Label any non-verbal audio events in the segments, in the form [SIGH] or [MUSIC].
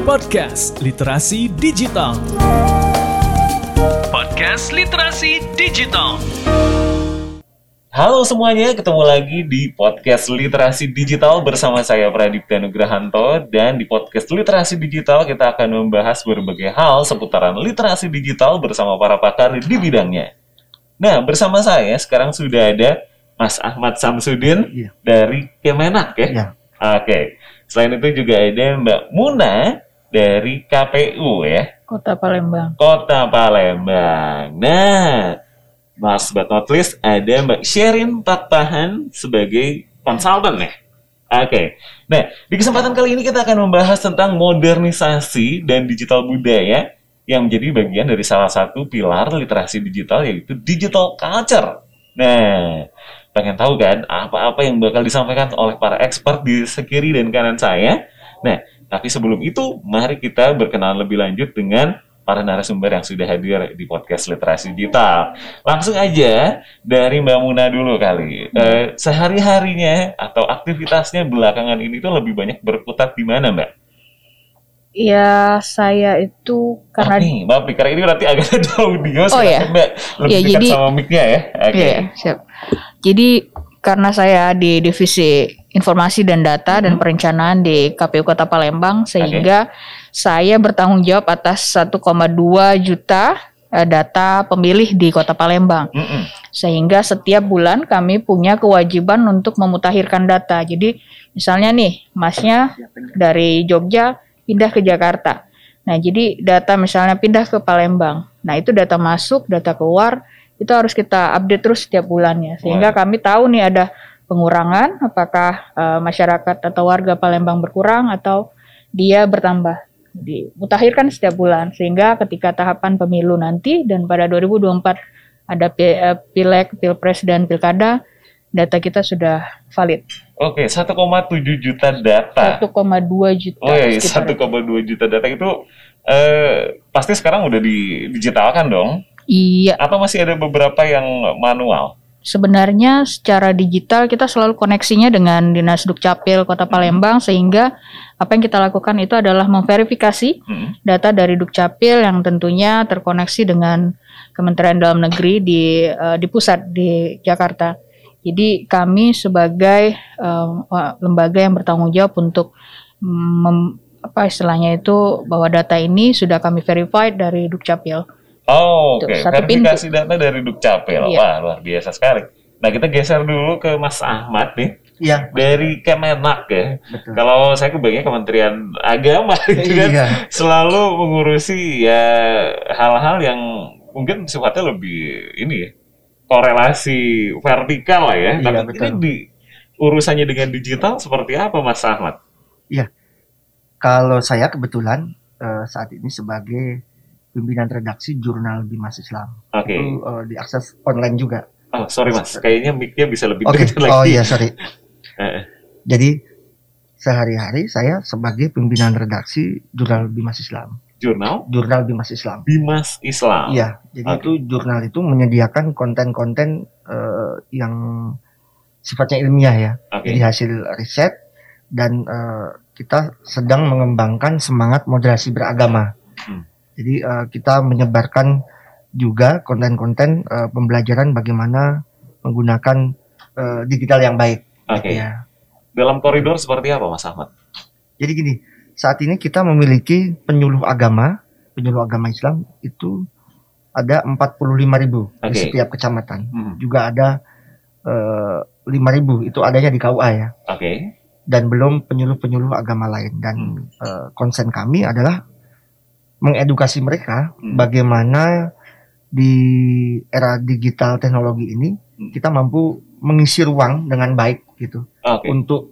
Podcast Literasi Digital. Podcast Literasi Digital. Halo semuanya, ketemu lagi di podcast Literasi Digital bersama saya Pradipta Nugrahanto dan di podcast Literasi Digital kita akan membahas berbagai hal seputaran literasi digital bersama para pakar di bidangnya. Nah, bersama saya sekarang sudah ada Mas Ahmad Samsudin Iya. dari Kemenak ya. Ya. Oke. Selain itu juga ada Mbak Muna dari KPU ya. Kota Palembang. Kota Palembang. Nah, last but not least ada Mbak Sherin Pakpahan sebagai konsultan ya. Oke. Nah, di kesempatan kali ini kita akan membahas tentang modernisasi dan digital budaya yang menjadi bagian dari salah satu pilar literasi digital yaitu digital culture. Nah, pengen tahu kan apa-apa yang bakal disampaikan oleh para expert di sekiri dan kanan saya? Nah, tapi sebelum itu, mari kita berkenalan lebih lanjut dengan para narasumber yang sudah hadir di podcast Literasi Digital. Langsung aja dari Mbak Muna dulu kali. Eh, sehari-harinya atau aktivitasnya belakangan ini tuh lebih banyak berkutat di mana, Mbak? Ya, saya itu karena Oh, nih, maaf nih, karena ini berarti agak [LAUGHS] ada audio, Oh, silakan, iya. Mbak. Lebih Iya, dekat jadi- sama mic-nya ya. Oke. Iya, siap. Jadi karena saya di divisi informasi dan data dan perencanaan di KPU Kota Palembang sehingga saya bertanggung jawab atas 1,2 juta eh, data pemilih di Kota Palembang. Mm-mm. Sehingga setiap bulan kami punya kewajiban untuk memutakhirkan data. Jadi misalnya nih, Masnya dari Jogja pindah ke Jakarta. Nah, jadi data misalnya pindah ke Palembang. Nah, itu data masuk, data keluar, itu harus kita update terus setiap bulannya. Sehingga kami tahu nih ada pengurangan, apakah eh, masyarakat atau warga Palembang berkurang atau dia bertambah. Jadi, mutakhirkan setiap bulan sehingga ketika tahapan pemilu nanti dan pada 2024 ada eh, pileg, pilpres dan pilkada, data kita sudah valid. Oke, 1,7 juta data. 1,2 juta. Oh iya, sekitar. 1,2 juta data itu eh, pasti sekarang udah didigitalkan dong? Iya, Atau masih ada beberapa yang manual? sebenarnya secara digital kita selalu koneksinya dengan Dinas Dukcapil Kota Palembang sehingga apa yang kita lakukan itu adalah memverifikasi Hmm. data dari Dukcapil yang tentunya terkoneksi dengan Kementerian Dalam Negeri di eh, di pusat di Jakarta. Jadi kami sebagai wa- lembaga yang bertanggung jawab untuk mm, mem- apa istilahnya itu bahwa data ini sudah kami verified dari Dukcapil. Oh, Tuh, oke. satu Verifikasi data dari Dukcapil. Iya. Wah, luar biasa sekali. Nah, kita geser dulu ke Mas Ahmad nih. Iya, Dari Kemenak ya. betul. Kalau saya kebayangnya Kementerian Agama [LAUGHS] gitu kan. Iya. Selalu mengurusi ya hal-hal yang mungkin sifatnya lebih ini ya. Korelasi vertikal lah ya. Iya, Tapi betul. ini di urusannya dengan digital seperti apa Mas Ahmad? Kalau saya kebetulan eh, saat ini sebagai pimpinan redaksi jurnal Bimas Islam. Oke. Itu eh, diakses online juga. Oh, sorry Mas. Kayaknya mic-nya bisa lebih dekat lagi. Oh iya, sorry. [LAUGHS] Eh, Jadi sehari-hari saya sebagai pimpinan redaksi jurnal Bimas Islam. Jurnal Jurnal Bimas Islam. Bimas Islam. Iya, jadi Oke. itu jurnal itu menyediakan konten-konten eh, yang sifatnya ilmiah ya. Oke. Jadi hasil riset dan eh, kita sedang mengembangkan semangat moderasi beragama. Hmm. Jadi eh, kita menyebarkan juga konten-konten eh, pembelajaran bagaimana menggunakan eh, digital yang baik. Oke. Ya. Dalam koridor seperti apa Mas Ahmad? Jadi gini, saat ini kita memiliki penyuluh agama, penyuluh agama Islam itu ada 45.000 ribu di Oke. setiap kecamatan. Hmm. Juga ada eh, 5.000 itu adanya di KUA ya. Oke. dan belum penyuluh-penyuluh agama lain dan Hmm. eh, konsen kami adalah mengedukasi mereka Hmm. bagaimana di era digital teknologi ini Hmm. kita mampu mengisi ruang dengan baik gitu Oke. untuk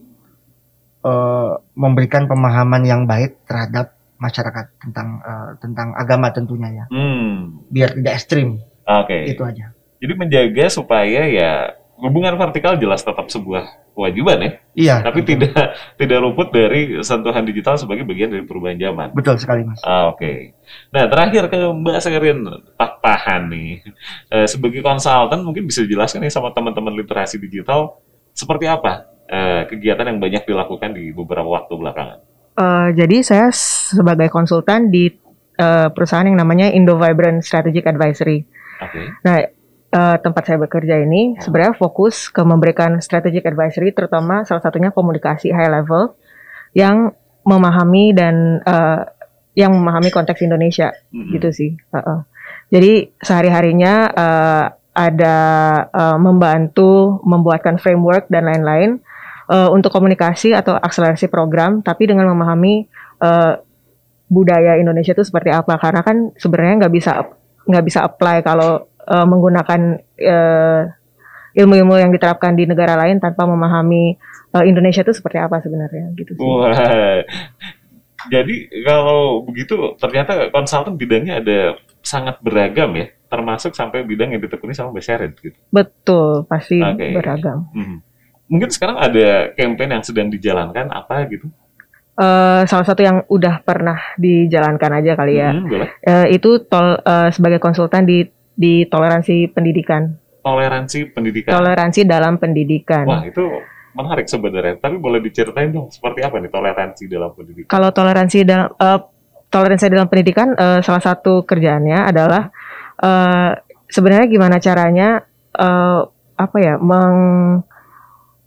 eh, memberikan pemahaman yang baik terhadap masyarakat tentang eh, tentang agama tentunya ya Hmm. biar tidak ekstrim Oke. itu aja Jadi menjaga supaya ya hubungan vertikal jelas tetap sebuah kewajiban ya, iya tapi betul. tidak tidak luput dari sentuhan digital sebagai bagian dari perubahan zaman. betul sekali mas Ah, Oke. Nah terakhir ke Mbak Serin Pakpahan nih, Eh, sebagai konsultan mungkin bisa dijelaskan nih sama teman-teman literasi digital seperti apa eh, kegiatan yang banyak dilakukan di beberapa waktu belakangan. Eh, jadi saya sebagai konsultan di eh, perusahaan yang namanya Indo Vibrant Strategic Advisory. Oke. Nah, eh, tempat saya bekerja ini sebenarnya fokus ke memberikan strategic advisory, terutama salah satunya komunikasi high level yang memahami dan eh, yang memahami konteks Indonesia Mhm. gitu sih. Heeh. Jadi sehari harinya ada eh, membantu membuatkan framework dan lain-lain eh, untuk komunikasi atau akselerasi program, tapi dengan memahami eh, budaya Indonesia itu seperti apa. Karena kan sebenarnya nggak bisa nggak bisa apply kalau eh, menggunakan eh, ilmu-ilmu yang diterapkan di negara lain tanpa memahami eh, Indonesia itu seperti apa sebenarnya gitu sih. Wah. Jadi kalau begitu ternyata konsultan bidangnya ada sangat beragam ya, termasuk sampai bidang yang ditekuni sama Mbak Sharon gitu. Betul, pasti Oke. beragam. Mhm. Mungkin sekarang ada campaign yang sedang dijalankan apa gitu? Eh, salah satu yang udah pernah dijalankan aja kali ya. Boleh. Eh, itu tol eh, sebagai konsultan di di toleransi pendidikan, Toleransi pendidikan. toleransi dalam pendidikan. Wah itu menarik sebenarnya. Tapi boleh diceritain dong seperti apa nih toleransi dalam pendidikan? Kalau toleransi dalam eh, toleransi dalam pendidikan eh, salah satu kerjaannya adalah eh, sebenarnya gimana caranya eh, apa ya meng,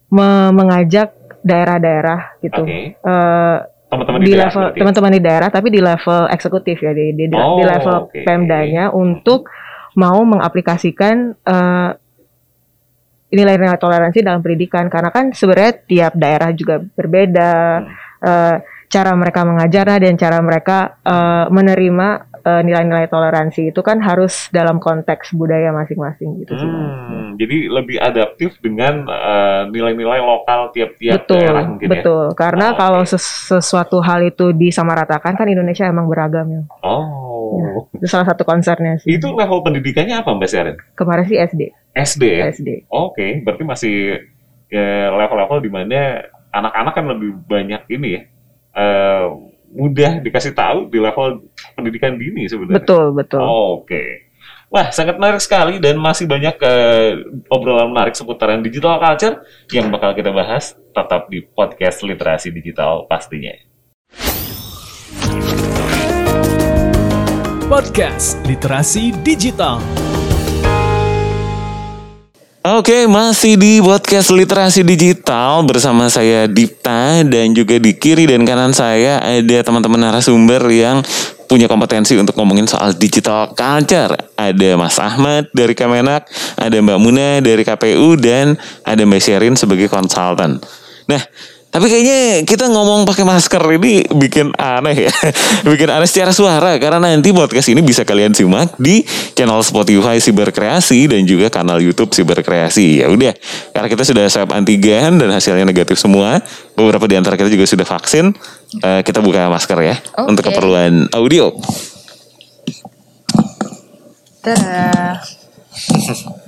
me- mengajak daerah-daerah gitu. Oke. Eh, Teman-teman di daerah level ya? teman-teman di daerah tapi di level eksekutif ya di di, di- Oh, di level oke. Pemdanya untuk mau mengaplikasikan eh, nilai-nilai toleransi dalam pendidikan karena kan sebenarnya tiap daerah juga berbeda eh, cara mereka mengajarnya dan cara mereka eh, menerima eh, nilai-nilai toleransi itu kan harus dalam konteks budaya masing-masing gitu sih. Hmm, jadi lebih adaptif dengan nilai-nilai lokal tiap-tiap betul, daerah mungkin ya. betul. Karena Oh, kalau ses- sesuatu hal itu disamaratakan kan Indonesia emang beragam ya. Oh, Itu salah satu concernnya sih. itu level pendidikannya apa Mbak Sharon? Kemarin sih SD, SD ya? SD. Oke, berarti masih ya, level-level di mana anak-anak kan lebih banyak ini ya, eh, mudah dikasih tahu di level pendidikan dini sebenarnya. Betul, betul. Oke. Wah, sangat menarik sekali dan masih banyak eh, obrolan menarik seputaran digital culture yang bakal kita bahas tetap di podcast literasi digital pastinya. Podcast Literasi Digital. Oke, masih di podcast literasi digital bersama saya Dipta dan juga di kiri dan kanan saya ada teman-teman narasumber yang punya kompetensi untuk ngomongin soal digital culture. Ada Mas Ahmad dari Kemenak, ada Mbak Muna dari KPU dan ada Mbak Sherin sebagai konsultan. Nah, tapi kayaknya kita ngomong pakai masker ini bikin aneh ya. [LAUGHS] bikin aneh secara suara karena nanti podcast ini bisa kalian simak di channel Spotify Siberkreasi dan juga kanal YouTube Siberkreasi. Ya udah, karena kita sudah swab antigen dan hasilnya negatif semua, beberapa di antara kita juga sudah vaksin. eh, kita buka masker ya Oke. untuk keperluan audio. Tada. [LAUGHS]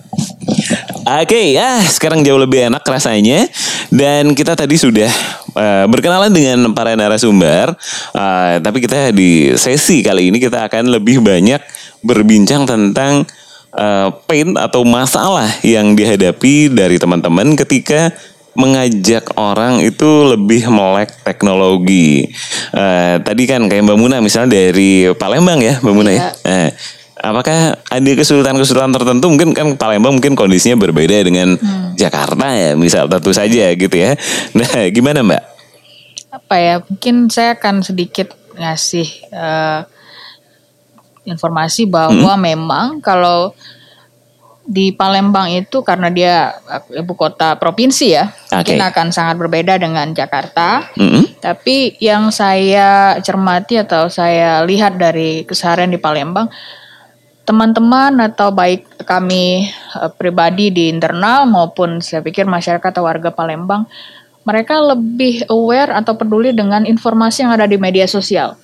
Oke ya sekarang jauh lebih enak rasanya dan kita tadi sudah eh, berkenalan dengan para narasumber Eh, tapi kita di sesi kali ini kita akan lebih banyak berbincang tentang eh, pain atau masalah yang dihadapi dari teman-teman ketika mengajak orang itu lebih melek teknologi. Eh, tadi kan kayak Mbak Muna misalnya dari Palembang ya Mbak Muna ya. Iya. Eh, apakah ada kesulitan-kesulitan tertentu mungkin kan Palembang mungkin kondisinya berbeda dengan Jakarta ya misal tentu saja gitu ya. Nah gimana Mbak? Apa ya? Mungkin saya akan sedikit ngasih eh, informasi bahwa memang kalau di Palembang itu karena dia eh, ibu kota provinsi ya, Oke. mungkin akan sangat berbeda dengan Jakarta. Mm-mm. Tapi yang saya cermati atau saya lihat dari keseharian di Palembang, teman-teman atau baik kami eh, pribadi di internal maupun saya pikir masyarakat atau warga Palembang, mereka lebih aware atau peduli dengan informasi yang ada di media sosial.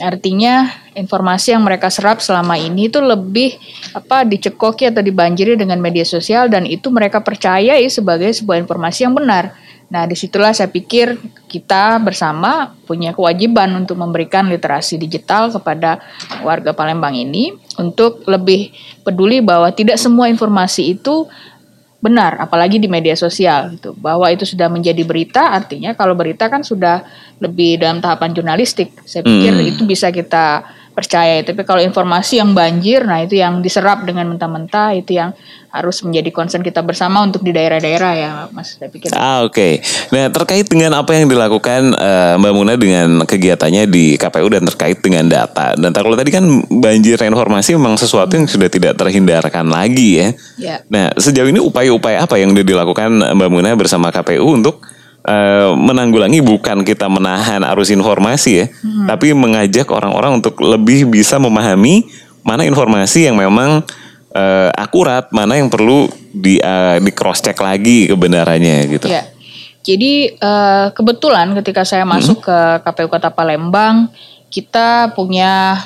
Artinya informasi yang mereka serap selama ini itu lebih apa dicekoki atau dibanjiri dengan media sosial dan itu mereka percayai sebagai sebuah informasi yang benar. Nah, di situlah saya pikir kita bersama punya kewajiban untuk memberikan literasi digital kepada warga Palembang ini untuk lebih peduli bahwa tidak semua informasi itu benar, apalagi di media sosial gitu. Bahwa itu sudah menjadi berita, artinya kalau berita kan sudah lebih dalam tahapan jurnalistik. Saya pikir Hmm. itu bisa kita percaya. Tapi kalau informasi yang banjir, nah itu yang diserap dengan mentah-mentah, itu yang harus menjadi concern kita bersama untuk di daerah-daerah ya, Mas. Saya pikir. Ah, Oke, nah terkait dengan apa yang dilakukan eh, Mbak Muna dengan kegiatannya di KPU dan terkait dengan data. Dan kalau tadi kan banjir informasi memang sesuatu yang sudah tidak terhindarkan lagi ya. Ya. Nah sejauh ini upaya-upaya apa yang sudah dilakukan Mbak Muna bersama KPU untuk eh, menanggulangi bukan kita menahan arus informasi ya, tapi mengajak orang-orang untuk lebih bisa memahami mana informasi yang memang eh, akurat, mana yang perlu di di cross check lagi kebenarannya gitu. Ya. Jadi eh, kebetulan ketika saya masuk ke KPU Kota Palembang, kita punya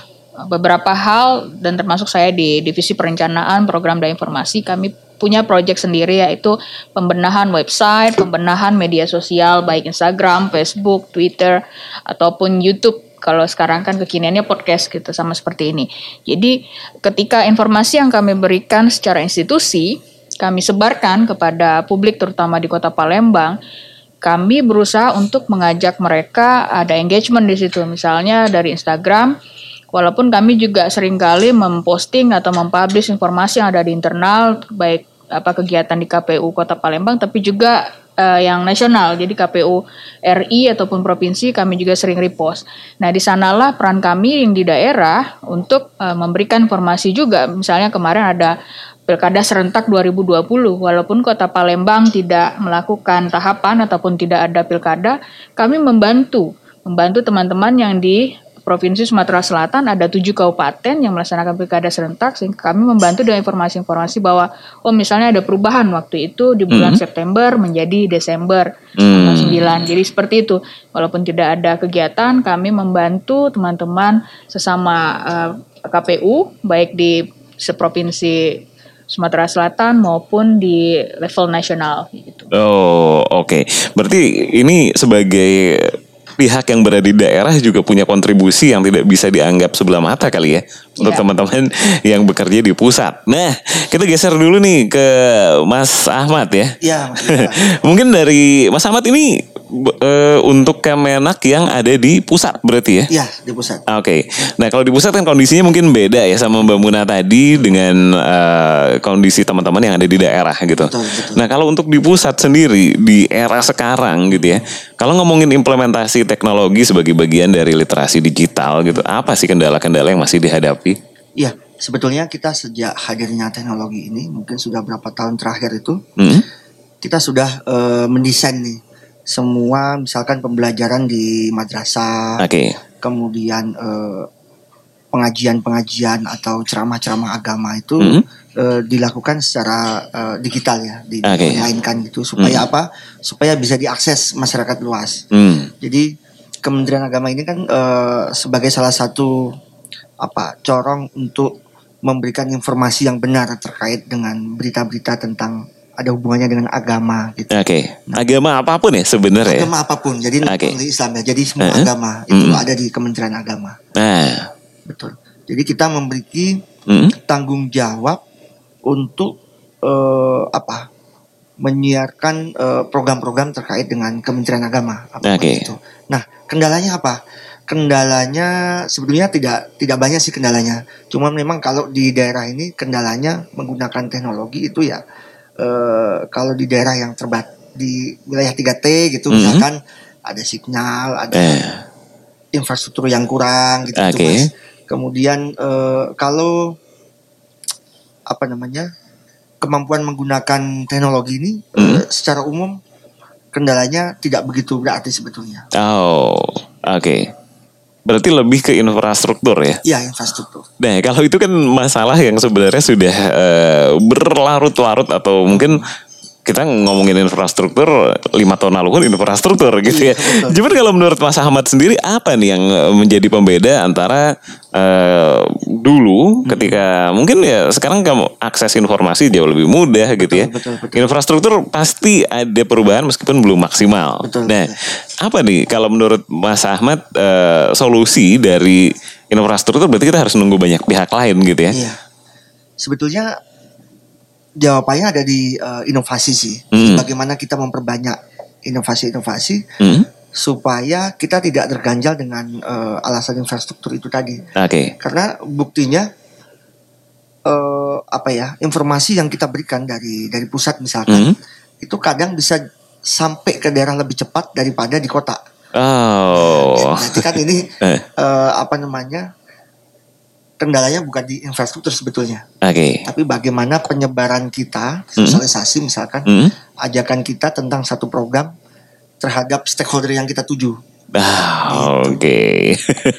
beberapa hal dan termasuk saya di divisi perencanaan program dan informasi kami punya proyek sendiri yaitu pembenahan website, pembenahan media sosial baik Instagram, Facebook, Twitter ataupun YouTube kalau sekarang kan kekiniannya podcast gitu sama seperti ini. Jadi ketika informasi yang kami berikan secara institusi kami sebarkan kepada publik terutama di Kota Palembang, kami berusaha untuk mengajak mereka ada engagement di situ. Misalnya dari Instagram, walaupun kami juga sering kali memposting atau mempublish informasi yang ada di internal baik apa kegiatan di KPU Kota Palembang tapi juga eh, yang nasional. Jadi KPU RI ataupun provinsi kami juga sering repost. Nah, di sanalah peran kami yang di daerah untuk eh, memberikan informasi juga. Misalnya kemarin ada Pilkada serentak 2020 walaupun Kota Palembang tidak melakukan tahapan ataupun tidak ada pilkada, kami membantu membantu teman-teman yang di Provinsi Sumatera Selatan ada tujuh kabupaten yang melaksanakan pilkada serentak sehingga kami membantu dengan informasi-informasi bahwa oh misalnya ada perubahan waktu itu di bulan September menjadi Desember tanggal 9. Jadi seperti itu. Walaupun tidak ada kegiatan kami membantu teman-teman sesama eh, KPU baik di seprovinsi Sumatera Selatan maupun di level nasional gitu. Oh, oke. Berarti ini sebagai pihak yang berada di daerah juga punya kontribusi yang tidak bisa dianggap sebelah mata kali ya untuk Iya. teman-teman [LAUGHS] yang bekerja di pusat. Nah, kita geser dulu nih ke Mas Ahmad ya. Iya. [LAUGHS] Mungkin dari Mas Ahmad ini eh, untuk Kemenak yang ada di pusat berarti ya? Iya, di pusat. Oke, nah kalau di pusat kan kondisinya mungkin beda ya sama Mbak Muna tadi dengan eh, kondisi teman-teman yang ada di daerah gitu. Betul, betul. Nah kalau untuk di pusat sendiri di era sekarang gitu ya, kalau ngomongin implementasi teknologi sebagai bagian dari literasi digital gitu, apa sih kendala-kendala yang masih dihadapi? Iya, sebetulnya kita sejak hadirnya teknologi ini mungkin sudah berapa tahun terakhir itu Hmm? kita sudah eh, mendesain nih semua misalkan pembelajaran di madrasah, Oke, kemudian eh, pengajian-pengajian atau ceramah-ceramah agama itu Mhm. eh, dilakukan secara eh, digital ya, di- dimainkan gitu supaya apa? Supaya bisa diakses masyarakat luas. Hmm. Jadi Kementerian Agama ini kan eh, sebagai salah satu apa corong untuk memberikan informasi yang benar terkait dengan berita-berita tentang ada hubungannya dengan agama gitu. Oke, agama apa pun ya sebenarnya. Agama apa pun, jadi non Islam ya. Jadi semua Uh-huh. agama itu Mm. ada di Kementerian Agama. Nah, Betul. Jadi kita memiliki hmm? tanggung jawab untuk eh, apa? menyiarkan eh, program-program terkait dengan Kementerian Agama Oke. itu. Nah, kendalanya apa? Kendalanya sebetulnya tidak tidak banyak sih kendalanya. Cuma memang kalau di daerah ini kendalanya menggunakan teknologi itu ya eh, kalau di daerah yang terbat di wilayah 3T gitu Mhm. misalkan ada sinyal, ada Eh, infrastruktur yang kurang gitu. Mas. Kemudian eh, kalau apa namanya kemampuan menggunakan teknologi ini eh, secara umum kendalanya tidak begitu berarti sebetulnya. oh, oke. Berarti lebih ke infrastruktur ya. Ya infrastruktur. Nah, kalau itu kan masalah yang sebenarnya sudah eh, berlarut-larut atau mungkin kita ngomongin infrastruktur lima tahun lalu kan infrastruktur gitu ya. Iya, betul. Cuman kalau menurut Mas Ahmad sendiri apa nih yang eh, menjadi pembeda antara eh, dulu ketika mungkin ya sekarang kamu akses informasi jauh lebih mudah gitu ya. betul, betul. Infrastruktur pasti ada perubahan meskipun belum maksimal. Betul, nah, betul. apa nih kalau menurut Mas Ahmad eh, solusi dari infrastruktur berarti kita harus nunggu banyak pihak lain gitu ya? Iya. Sebetulnya jawabannya ada di eh, inovasi sih. Hmm. Bagaimana kita memperbanyak inovasi-inovasi Hmm? supaya kita tidak terganjal dengan eh, alasan infrastruktur itu tadi. Oke. Karena buktinya eh apa ya informasi yang kita berikan dari dari pusat misalkan Hmm? itu kadang bisa sampai ke daerah lebih cepat daripada di kota. Oh. Berarti kan ini [LAUGHS] Eh. eh, apa namanya kendalanya bukan di infrastruktur sebetulnya, Oke. tapi bagaimana penyebaran kita Hmm. sosialisasi misalkan Hmm? ajakan kita tentang satu program terhadap stakeholder yang kita tuju. Ah, oke.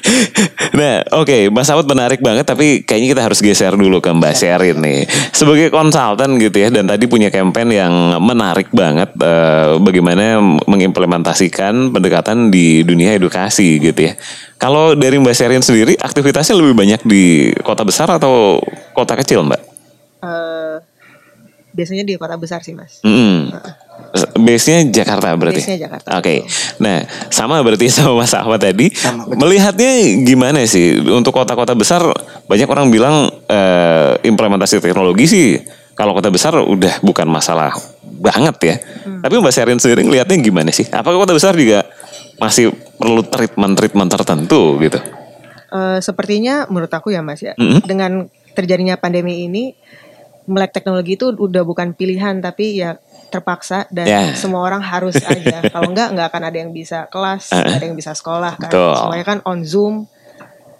[LAUGHS] nah, oke, Mas Awad menarik banget tapi kayaknya kita harus geser dulu ke Mbak Sherin nih. Sebagai konsultan gitu ya dan tadi punya campaign yang menarik banget eh, bagaimana mengimplementasikan pendekatan di dunia edukasi gitu ya. Kalau dari Mbak Sherin sendiri aktivitasnya lebih banyak di kota besar atau kota kecil, Mbak? Eh, biasanya di kota besar sih mas. Hmm. Base-nya Jakarta berarti. Base-nya Jakarta. Oke. Nah, sama berarti [LAUGHS] sama Mas Ahmad tadi. Sama, betul. Melihatnya gimana sih untuk kota-kota besar banyak orang bilang eh, implementasi teknologi sih kalau kota besar udah bukan masalah banget ya. Hmm. Tapi Mbak Sherin sendiri ngelihatnya gimana sih? Apakah kota besar juga masih perlu treatment-treatment tertentu gitu? Eh, sepertinya menurut aku ya mas ya, Mm-mm. dengan terjadinya pandemi ini, melek teknologi itu udah bukan pilihan tapi ya terpaksa dan Ya. semua orang harus aja. [LAUGHS] Kalau enggak nggak akan ada yang bisa kelas, nggak ada yang bisa sekolah kan. Betul. Semuanya kan on Zoom.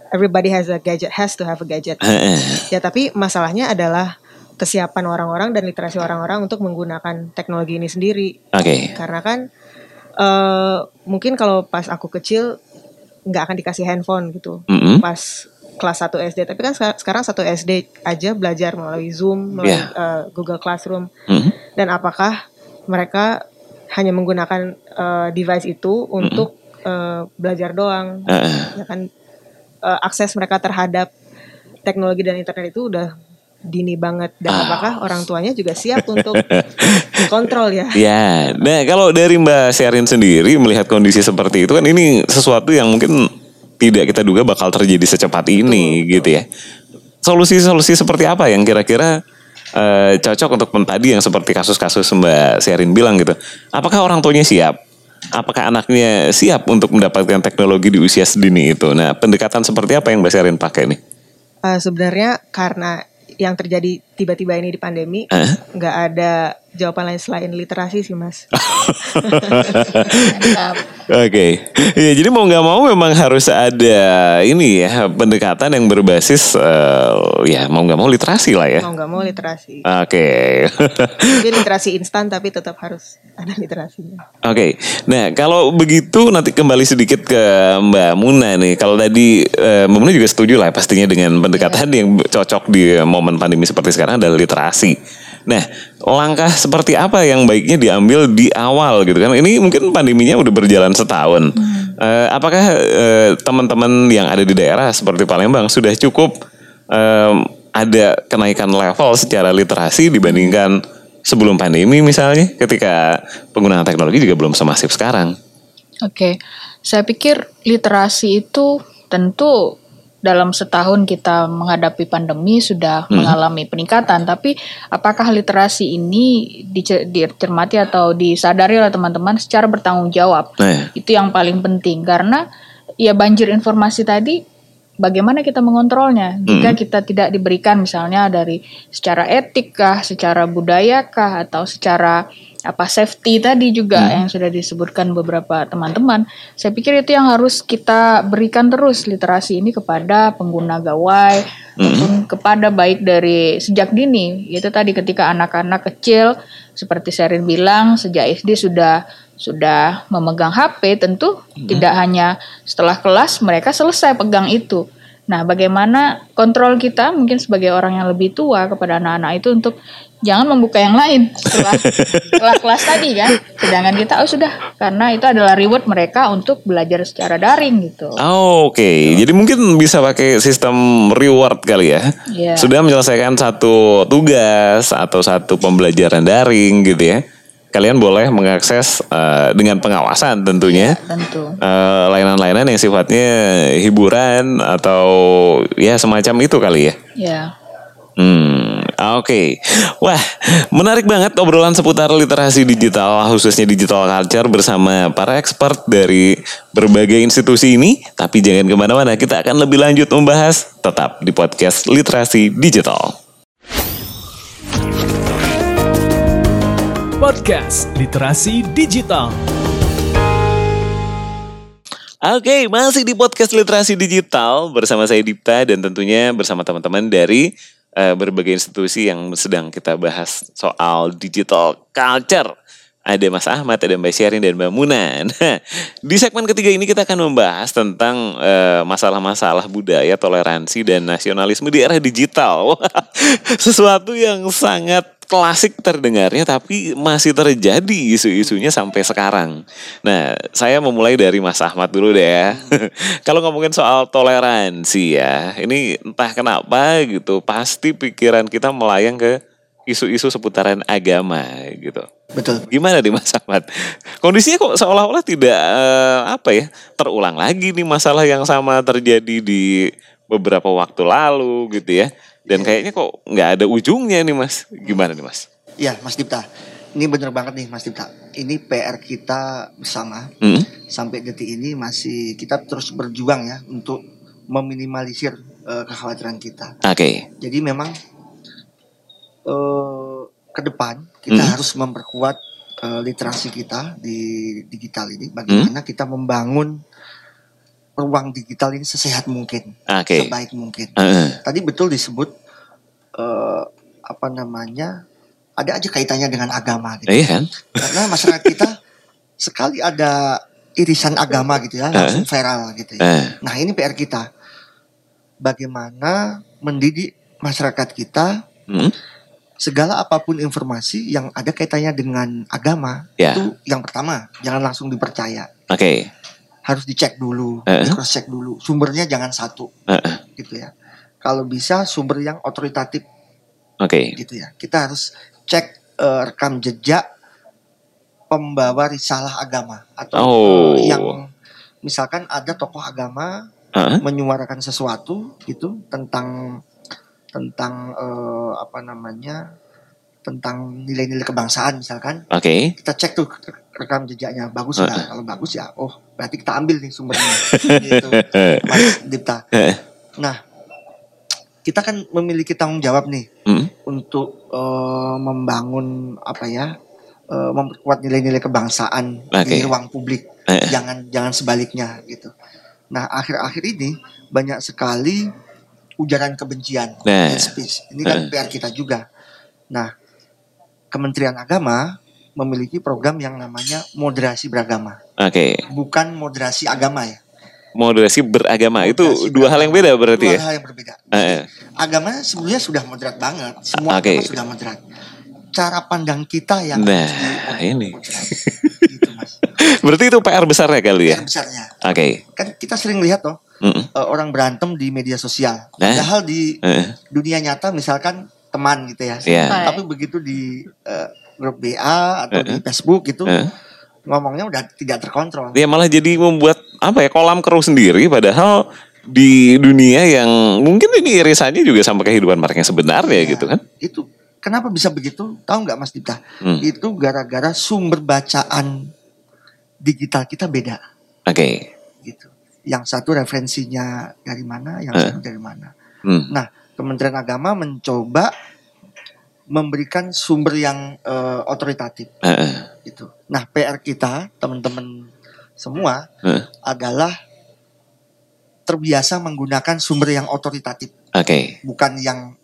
Everybody has a gadget, has to have a gadget. Heeh. Ya tapi masalahnya adalah kesiapan orang-orang dan literasi orang-orang untuk menggunakan teknologi ini sendiri. Oke. Karena kan eh mungkin kalau pas aku kecil nggak akan dikasih handphone gitu. Mm-mm. Pas kelas 1 SD, tapi kan seka- sekarang satu SD aja belajar melalui Zoom, melalui Iya. eh, Google Classroom. Mhm. Dan apakah mereka hanya menggunakan eh, device itu untuk eh, belajar doang? Heeh. Ya kan eh, akses mereka terhadap teknologi dan internet itu udah dini banget dan Ah. apakah orang tuanya juga siap [LAUGHS] untuk kontrol ya? Ya, nah kalau dari Mbak Sherin sendiri melihat kondisi seperti itu kan ini sesuatu yang mungkin tidak kita duga bakal terjadi secepat ini gitu ya. Solusi-solusi seperti apa yang kira-kira eh, cocok untuk tadi yang seperti kasus-kasus Mbak Sherin bilang gitu. Apakah orang tuanya siap? Apakah anaknya siap untuk mendapatkan teknologi di usia sedini itu? Nah, pendekatan seperti apa yang Mbak Sherin pakai nih? Eh, sebenarnya karena yang terjadi tiba-tiba ini di pandemi Hah? nggak ada jawaban lain selain literasi sih mas. [LAUGHS] Oke, ya jadi mau nggak mau memang harus ada ini ya pendekatan yang berbasis eh, ya mau nggak mau literasi lah ya. Mau nggak mau literasi. Oke, Jadi [LAUGHS] literasi instan tapi tetap harus ada literasinya. oke. Nah kalau begitu nanti kembali sedikit ke Mbak Muna nih. Kalau tadi eh, Mbak Muna juga setuju lah pastinya dengan pendekatan yang cocok di momen pandemi seperti sekarang adalah literasi. Nah, langkah seperti apa yang baiknya diambil di awal gitu kan? Ini mungkin pandeminya udah berjalan setahun. Eh, apakah eh, teman-teman yang ada di daerah seperti Palembang sudah cukup em, ada kenaikan level secara literasi dibandingkan sebelum pandemi misalnya ketika penggunaan teknologi juga belum semasif sekarang. Oke, saya pikir literasi itu tentu dalam setahun kita menghadapi pandemi sudah mengalami peningkatan, tapi apakah literasi ini dice- dicermati atau disadari oleh teman-teman secara bertanggung jawab? Nah, Itu yang paling penting karena ya banjir informasi tadi bagaimana kita mengontrolnya jika kita tidak diberikan misalnya dari secara etik kah, secara budaya kah atau secara apa safety tadi juga yang sudah disebutkan beberapa teman-teman. Saya pikir itu yang harus kita berikan terus literasi ini kepada pengguna gawai maupun kepada baik dari sejak dini. Itu tadi ketika anak-anak kecil seperti Sherin bilang sejak SD sudah sudah memegang HP tentu tidak hanya setelah kelas mereka selesai pegang itu. Nah, bagaimana kontrol kita mungkin sebagai orang yang lebih tua kepada anak-anak itu untuk jangan membuka yang lain setelah, [LAUGHS] setelah kelas tadi kan. Sedangkan kita oh sudah karena itu adalah reward mereka untuk belajar secara daring gitu. oh, oke. Jadi mungkin bisa pakai sistem reward kali ya. Iya. Sudah menyelesaikan satu tugas atau satu pembelajaran daring gitu ya. Kalian boleh mengakses eh, dengan pengawasan tentunya. Tentu. eh, layanan-layanan yang sifatnya hiburan atau ya semacam itu kali ya. Ya. Hmm, Oke, wah menarik banget obrolan seputar literasi digital khususnya digital culture bersama para expert dari berbagai institusi ini. Tapi jangan ke mana-mana, kita akan lebih lanjut membahas tetap di podcast literasi digital. Podcast Literasi Digital. Oke, masih di podcast literasi digital bersama saya Dipta dan tentunya bersama teman-teman dari eh, berbagai institusi yang sedang kita bahas soal digital culture. Ada Mas Ahmad, ada Mbak Syarin dan Mbak Muna. [LAUGHS] Nah, di segmen ketiga ini kita akan membahas tentang eh, masalah-masalah budaya, toleransi dan nasionalisme di era digital. [LAUGHS] Sesuatu yang sangat klasik terdengarnya tapi masih terjadi isu-isunya sampai sekarang. Nah, saya memulai dari Mas Ahmad dulu deh ya. [LAUGHS] Kalau ngomongin soal toleransi ya, ini entah kenapa gitu, pasti pikiran kita melayang ke isu-isu seputaran agama gitu. Betul. Gimana nih Mas Ahmad? Kondisinya kok seolah-olah tidak eh, apa ya terulang lagi nih masalah yang sama terjadi di beberapa waktu lalu gitu ya. Dan kayaknya kok nggak ada ujungnya nih Mas. Gimana nih Mas? Iya, Mas Dipta. Ini bener banget nih Mas Dipta. Ini PR kita bersama Hmm? sampai detik ini masih kita terus berjuang ya untuk meminimalisir eh, kekhawatiran kita. Oke. Jadi memang eh ke depan kita Hmm. harus memperkuat eh, literasi kita di digital ini. Bagaimana Hmm. kita membangun ruang digital ini sesehat mungkin, Oke. sebaik mungkin. Heeh. Tadi betul disebut eh apa namanya ada aja kaitannya dengan agama gitu. Iya kan? Karena masyarakat kita sekali ada irisan agama gitu ya langsung viral gitu ya. Eh, Nah ini PR kita. Bagaimana mendidik masyarakat kita hmm? segala apa pun informasi yang ada kaitannya dengan agama Ya. itu yang pertama jangan langsung dipercaya Oke. Harus dicek dulu Eh. cross check dulu sumbernya jangan satu Heeh. gitu ya kalau bisa sumber yang otoritatif Oke. gitu ya kita harus cek eh, rekam jejak pembawa risalah agama atau Oh. eh, yang misalkan ada tokoh agama Heeh. menyuarakan sesuatu gitu tentang tentang eh, apa namanya tentang nilai-nilai kebangsaan misalkan Oke. kita cek tuh rekam jejaknya bagus nggak Heeh. kalau bagus ya oh berarti kita ambil nih sumbernya [LAUGHS] gitu Mas Dipta Heeh. nah kita kan memiliki tanggung jawab nih Hmm? untuk eh, membangun apa ya eh, memperkuat nilai-nilai kebangsaan Oke. di ruang publik Heeh. jangan jangan sebaliknya gitu nah akhir-akhir ini banyak sekali ujaran kebencian Nah. hate speech ini kan PR kita juga nah Kementerian Agama memiliki program yang namanya moderasi beragama Oke. bukan moderasi agama ya Moderasi beragama itu Moderasi dua hal yang beda berarti dua ya. hal yang berbeda Heeh. agama sebenarnya sudah moderat banget semua agama sudah moderat cara pandang kita yang Nah, harus ini. [LAUGHS] gitu mas [LAUGHS] Berarti itu PR besarnya kali ya. yang besarnya Oke. kan kita sering lihat loh Mm-mm. eh, orang berantem di media sosial Nah. padahal di Heeh. dunia nyata misalkan teman gitu ya. Baik. tapi begitu di eh, grup BA atau di Eh, eh. Facebook gitu Heeh. ngomongnya udah tidak terkontrol Dia malah jadi membuat apa ya kolam keruh sendiri padahal di dunia yang mungkin ini irisannya juga sama kehidupan mereka yang sebenarnya Iya. gitu kan. itu kenapa bisa begitu tahu nggak Mas Dipta Hmm. itu gara-gara sumber bacaan digital kita beda Oke. gitu. Yang satu referensinya dari mana, yang Eh. satu dari mana. Hmm. Nah, Kementerian Agama mencoba memberikan sumber yang eh, otoritatif Heeh. gitu. Nah, PR kita teman-teman semua Eh. adalah terbiasa menggunakan sumber yang otoritatif, Oke. bukan yang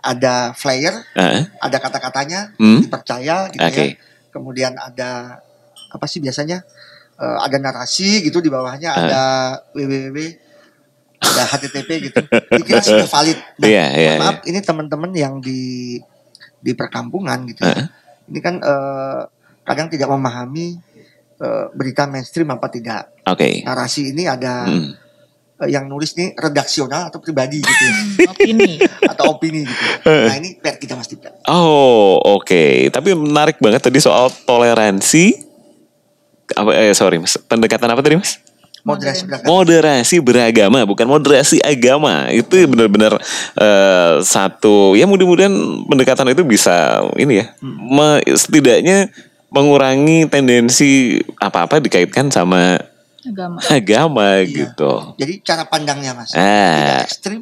ada flyer, Heeh. ada kata-katanya, Hmm. dipercaya gitu Oke. ya. Kemudian ada apa sih biasanya Eh, ada narasi gitu di bawahnya Ah. ada www ada http gitu. Dikira sudah valid. Nah, Iya, iya, mohon maaf ini teman-teman yang di di perkampungan gitu ya. Ah. Ini kan eh, kadang tidak memahami eh, berita mainstream apa tidak. Oke. Narasi ini ada Hmm. eh, yang nulis nih redaksional atau pribadi gitu ya. [LAUGHS] opini. atau opini gitu. Nah, ini PR kita Mas Dipta. Oh, oke. Tapi menarik banget tadi soal toleransi. Apa eh sorry Mas, pendekatan apa tadi Mas? Moderasi beragama. moderasi beragama bukan moderasi agama itu benar-benar eh, satu ya mudah-mudahan pendekatan itu bisa ini ya me- setidaknya mengurangi tendensi apa-apa dikaitkan sama agama. agama Iya. gitu Jadi cara pandangnya mas, Ah. tidak ekstrim.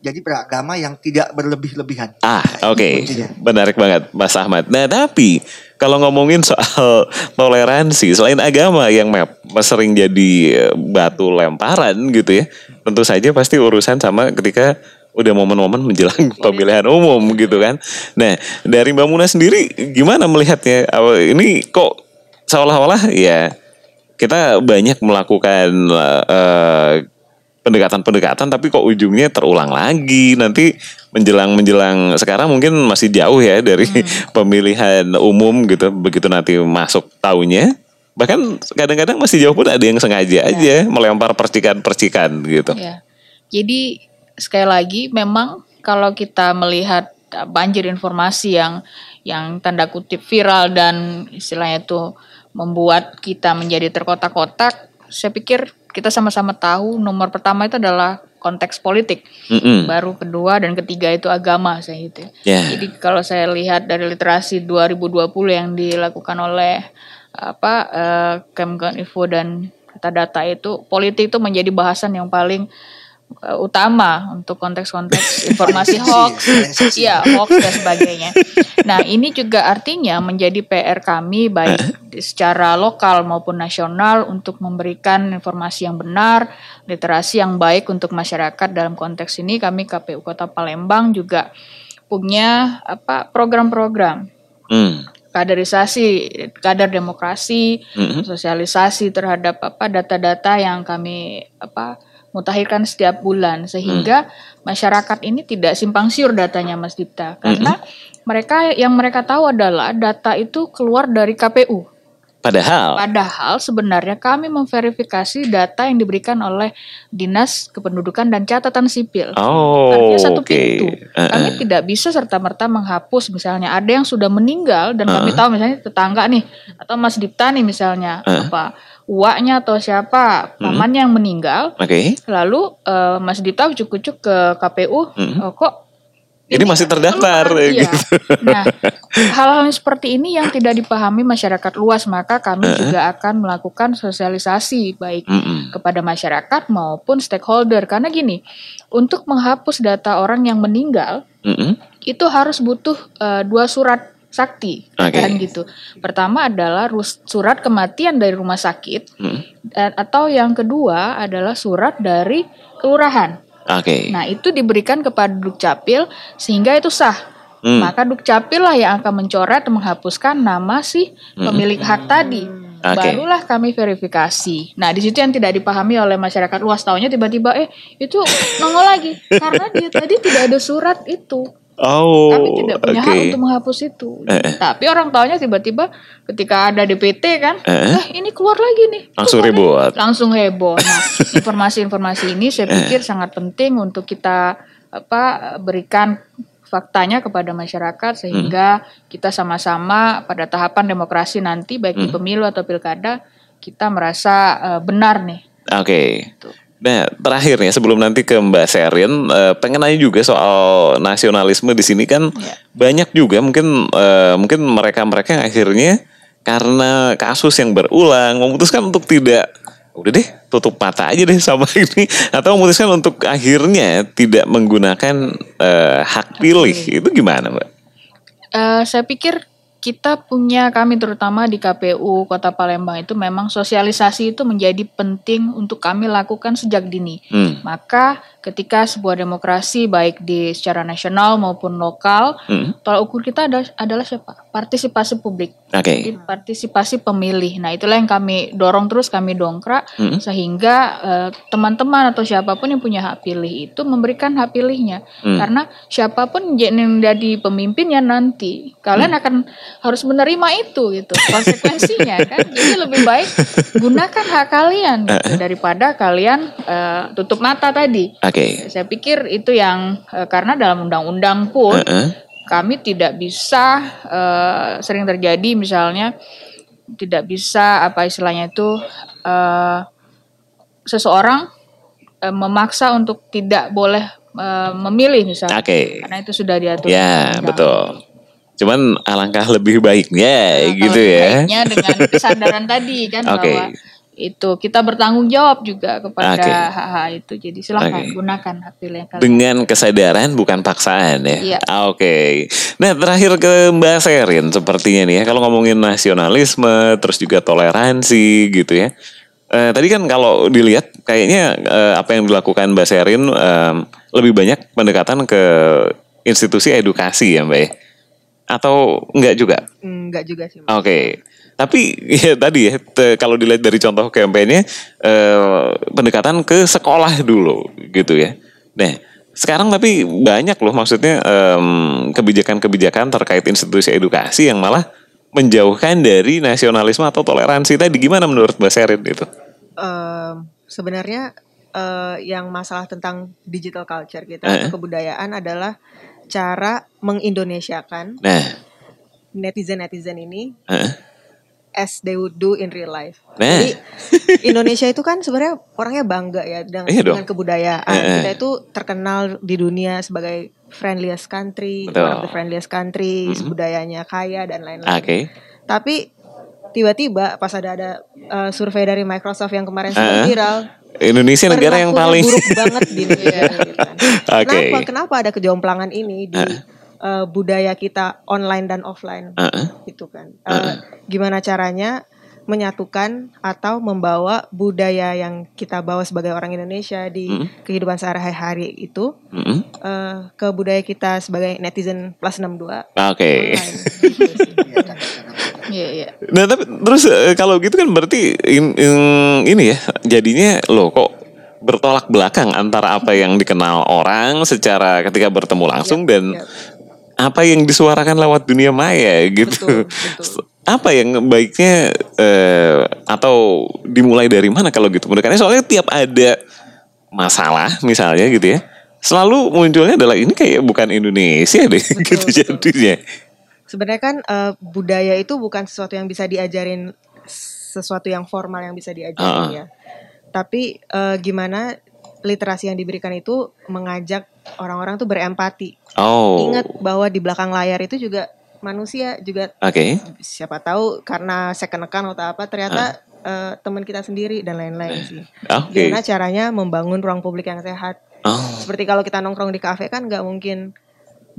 Jadi beragama yang tidak berlebih-lebihan. Ah, oke. kuncinya. Menarik banget, Mas Ahmad. Nah, tapi kalau ngomongin soal [LAUGHS] toleransi, selain agama yang map sering jadi eh, batu lemparan gitu ya, tentu saja pasti urusan sama ketika udah momen-momen menjelang [LAUGHS] pemilihan umum gitu kan. Nah, dari Mbak Muna sendiri gimana melihatnya? Ini kok seolah-olah ya kita banyak melakukan eh, pendekatan-pendekatan tapi kok ujungnya terulang lagi. Nanti menjelang menjelang sekarang mungkin masih jauh ya dari [LAUGHS] pemilihan umum gitu begitu nanti masuk tahunnya bahkan kadang-kadang masih jauh pun ada yang sengaja aja melempar percikan-percikan gitu. Ya. Jadi sekali lagi memang kalau kita melihat uh, banjir informasi yang yang tanda kutip viral dan istilahnya itu membuat kita menjadi terkotak-kotak, saya pikir kita sama-sama tahu nomor pertama itu adalah konteks politik. Mm-mm. Baru kedua dan ketiga itu agama saya itu. Ya. Jadi kalau saya lihat dari literasi 2020 yang dilakukan oleh apa eh, Kemkoninfo dan data-data itu politik itu menjadi bahasan yang paling eh, utama untuk konteks-konteks [LAUGHS] informasi hoax, iya hoax dan sebagainya. Nah ini juga artinya menjadi PR kami baik [CLEARS THROAT] secara lokal maupun nasional untuk memberikan informasi yang benar, literasi yang baik untuk masyarakat dalam konteks ini kami KPU Kota Palembang juga punya apa program-program Hmm. kaderisasi, kader demokrasi, Mhm. sosialisasi terhadap apa data-data yang kami apa mutakhirkan setiap bulan sehingga masyarakat ini tidak simpang siur datanya Mas Dipta karena mereka yang mereka tahu adalah data itu keluar dari KPU. Padahal Padahal sebenarnya kami memverifikasi data yang diberikan oleh Dinas Kependudukan dan Catatan Sipil. Oh, Artinya satu oke. pintu. Eh, Kami eh. tidak bisa serta-merta menghapus misalnya ada yang sudah meninggal dan kami tahu misalnya tetangga nih atau Mas Dipta nih misalnya apa uaknya atau siapa pamannya yang meninggal Oke. lalu eh, Mas Dipta ucuk-ucuk ke KPU oh, kok Ini masih terdaftar ya Iya. gitu. Nah, hal-hal seperti ini yang tidak dipahami masyarakat luas, maka kami juga akan melakukan sosialisasi baik Mm-mm. kepada masyarakat maupun stakeholder. Karena gini, untuk menghapus data orang yang meninggal Mm-mm. itu harus butuh eh, dua surat sakti, Oke. kan gitu. Pertama adalah surat kematian dari rumah sakit, Mm. dan- atau yang kedua adalah surat dari kelurahan. Oke. Nah, itu diberikan kepada Dukcapil sehingga itu sah. Hmm. Maka Dukcapil lah yang akan mencoret menghapuskan nama si pemilik hak tadi. Oke. Barulah kami verifikasi. Nah, di situ yang tidak dipahami oleh masyarakat luas taunya tiba-tiba eh itu nongol lagi karena dia tadi tidak ada surat itu. Oh, Kami tidak punya oke. hak untuk menghapus itu. Tapi orang taunya tiba-tiba ketika ada DPT kan, eh ini keluar lagi nih. Langsung ribut. langsung heboh. Nah, [LAUGHS] informasi-informasi ini saya pikir sangat penting untuk kita apa berikan faktanya kepada masyarakat sehingga kita sama-sama pada tahapan demokrasi nanti baik di pemilu atau pilkada kita merasa eh, benar nih. Oke. Nah, terakhir nih sebelum nanti ke Mbak Serin, eh, pengen nanya juga soal nasionalisme di sini kan Ya. banyak juga mungkin eh, mungkin mereka-mereka yang akhirnya karena kasus yang berulang memutuskan untuk tidak udah deh tutup mata aja deh sama [LAUGHS] ini atau memutuskan untuk akhirnya tidak menggunakan eh, hak pilih itu gimana Mbak? Eh, saya pikir kita punya kami terutama di KPU Kota Palembang itu memang sosialisasi itu menjadi penting untuk kami lakukan sejak dini. Hmm. Maka ketika sebuah demokrasi baik di secara nasional maupun lokal, Hmm. tolak ukur kita ada, adalah siapa? Partisipasi publik. Oke. Jadi partisipasi pemilih. Nah, itulah yang kami dorong terus kami dongkrak Hmm. sehingga eh, teman-teman atau siapa pun yang punya hak pilih itu memberikan hak pilihnya. Hmm. Karena siapa pun yang jadi pemimpinnya nanti, kalian Hmm. akan harus menerima itu gitu. Konsekuensinya [LAUGHS] kan. Jadi lebih baik gunakan hak kalian gitu, daripada kalian eh, tutup mata tadi. Oke. Saya pikir itu yang eh, karena dalam undang-undang pun Heeh. kami tidak bisa eh, sering terjadi misalnya tidak bisa apa istilahnya itu eh, seseorang eh, memaksa untuk tidak boleh eh, memilih misalnya. Oke. Karena itu sudah diatur. Ya, undang-undang. betul. Cuman alangkah lebih baiknya Nah, gitu ya. baiknya dengan kesadaran tadi kan Oke. bahwa itu kita bertanggung jawab juga kepada Oke. hak-hak itu. Jadi silahkan Oke. gunakan hak pilih yang kalian. Dengan kesadaran bukan paksaan ya. Iya. Oke. Nah terakhir ke Mbak Serin sepertinya nih ya kalau ngomongin nasionalisme terus juga toleransi gitu ya. Eh, tadi kan kalau dilihat kayaknya eh, apa yang dilakukan Mbak Serin em, lebih banyak pendekatan ke institusi edukasi ya Mbak ya. Atau enggak juga? Enggak juga sih. Oke. Tapi [LAUGHS] ya tadi ya te- kalau dilihat dari contoh kampanye eh, pendekatan ke sekolah dulu gitu ya. Nah, sekarang tapi banyak loh maksudnya em, kebijakan-kebijakan terkait institusi edukasi yang malah menjauhkan dari nasionalisme atau toleransi tadi gimana menurut Mbak Serin itu? Sebenarnya eh, yang masalah tentang digital culture kita Eh. atau kebudayaan adalah cara mengindonesiakan Nah, netizen-netizen ini eh, as they would do in real life. Nah. Jadi Indonesia itu kan sebenarnya orangnya bangga ya dengan, Iya dengan kebudayaan. Eh. Kita itu terkenal di dunia sebagai friendliest country, Betul. one of the friendliest country, Mhm. budayanya kaya dan lain-lain. oke. Tapi tiba-tiba pas ada ada uh, survei dari Microsoft yang kemarin eh. viral, Indonesia negara yang paling buruk banget di [LAUGHS] Indonesia. gitu kan. Oke. Kenapa? Kenapa ada kejomplangan ini di Eh. uh, budaya kita online dan offline? Eh. gitu kan. Eh, gimana caranya menyatukan atau membawa budaya yang kita bawa sebagai orang Indonesia di Mm. kehidupan sehari-hari itu Mm-mm. eh, ke budaya kita sebagai netizen plus 62 Oke. online. Gitu [LAUGHS] Iya, iya. Nah tapi terus eh, kalau gitu kan berarti in- in- ini ya jadinya loh kok bertolak belakang antara apa yang dikenal orang secara ketika bertemu langsung dan Yap. apa yang disuarakan lewat dunia maya gitu. Betul, betul. [LAUGHS] Apa yang baiknya eh, atau dimulai dari mana kalau gitu? Pendekatannya soalnya tiap ada masalah misalnya gitu ya, selalu munculnya adalah ini kayak bukan Indonesia deh [LAUGHS] gitu betul. jadinya. Sebenarnya kan eh, budaya itu bukan sesuatu yang bisa diajarin sesuatu yang formal yang bisa diajarin Ah. ya. Tapi eh, gimana literasi yang diberikan itu mengajak orang-orang tuh berempati. Oh, Ingat bahwa di belakang layar itu juga manusia juga oke. siapa tahu karena saya kenekan atau apa ternyata eh, teman kita sendiri dan lain-lain sih. Oke. Gimana caranya membangun ruang publik yang sehat? Oh. Seperti kalau kita nongkrong di kafe kan nggak mungkin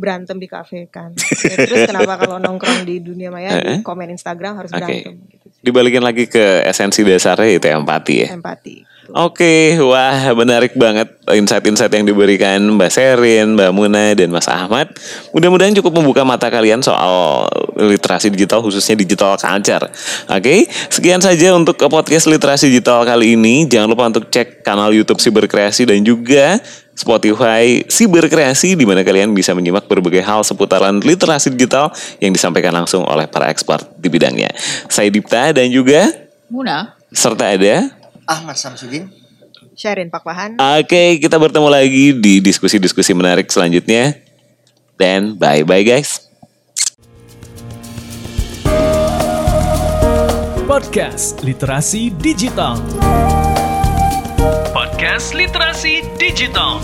berantem di kafe kan. Ya, terus kenapa kalau nongkrong di dunia maya di komen Instagram harus berantem? Gitu. Dibalikin lagi ke esensi dasarnya itu empati ya. Empati. Oke, wah menarik banget insight-insight yang diberikan Mbak Serin, Mbak Muna, dan Mas Ahmad. Mudah-mudahan cukup membuka mata kalian soal literasi digital khususnya digital culture. Oke, sekian saja untuk podcast literasi digital kali ini. Jangan lupa untuk cek kanal YouTube Siberkreasi dan juga Spotify Siberkreasi di mana kalian bisa menyimak berbagai hal seputaran literasi digital yang disampaikan langsung oleh para expert di bidangnya. Saya Dipta dan juga Muna. serta ada Ahmad Samsudin. Pak Pahan. Oke, kita bertemu lagi di diskusi-diskusi menarik selanjutnya. Dan bye-bye guys. Podcast Literasi Digital. Podcast Literasi Digital.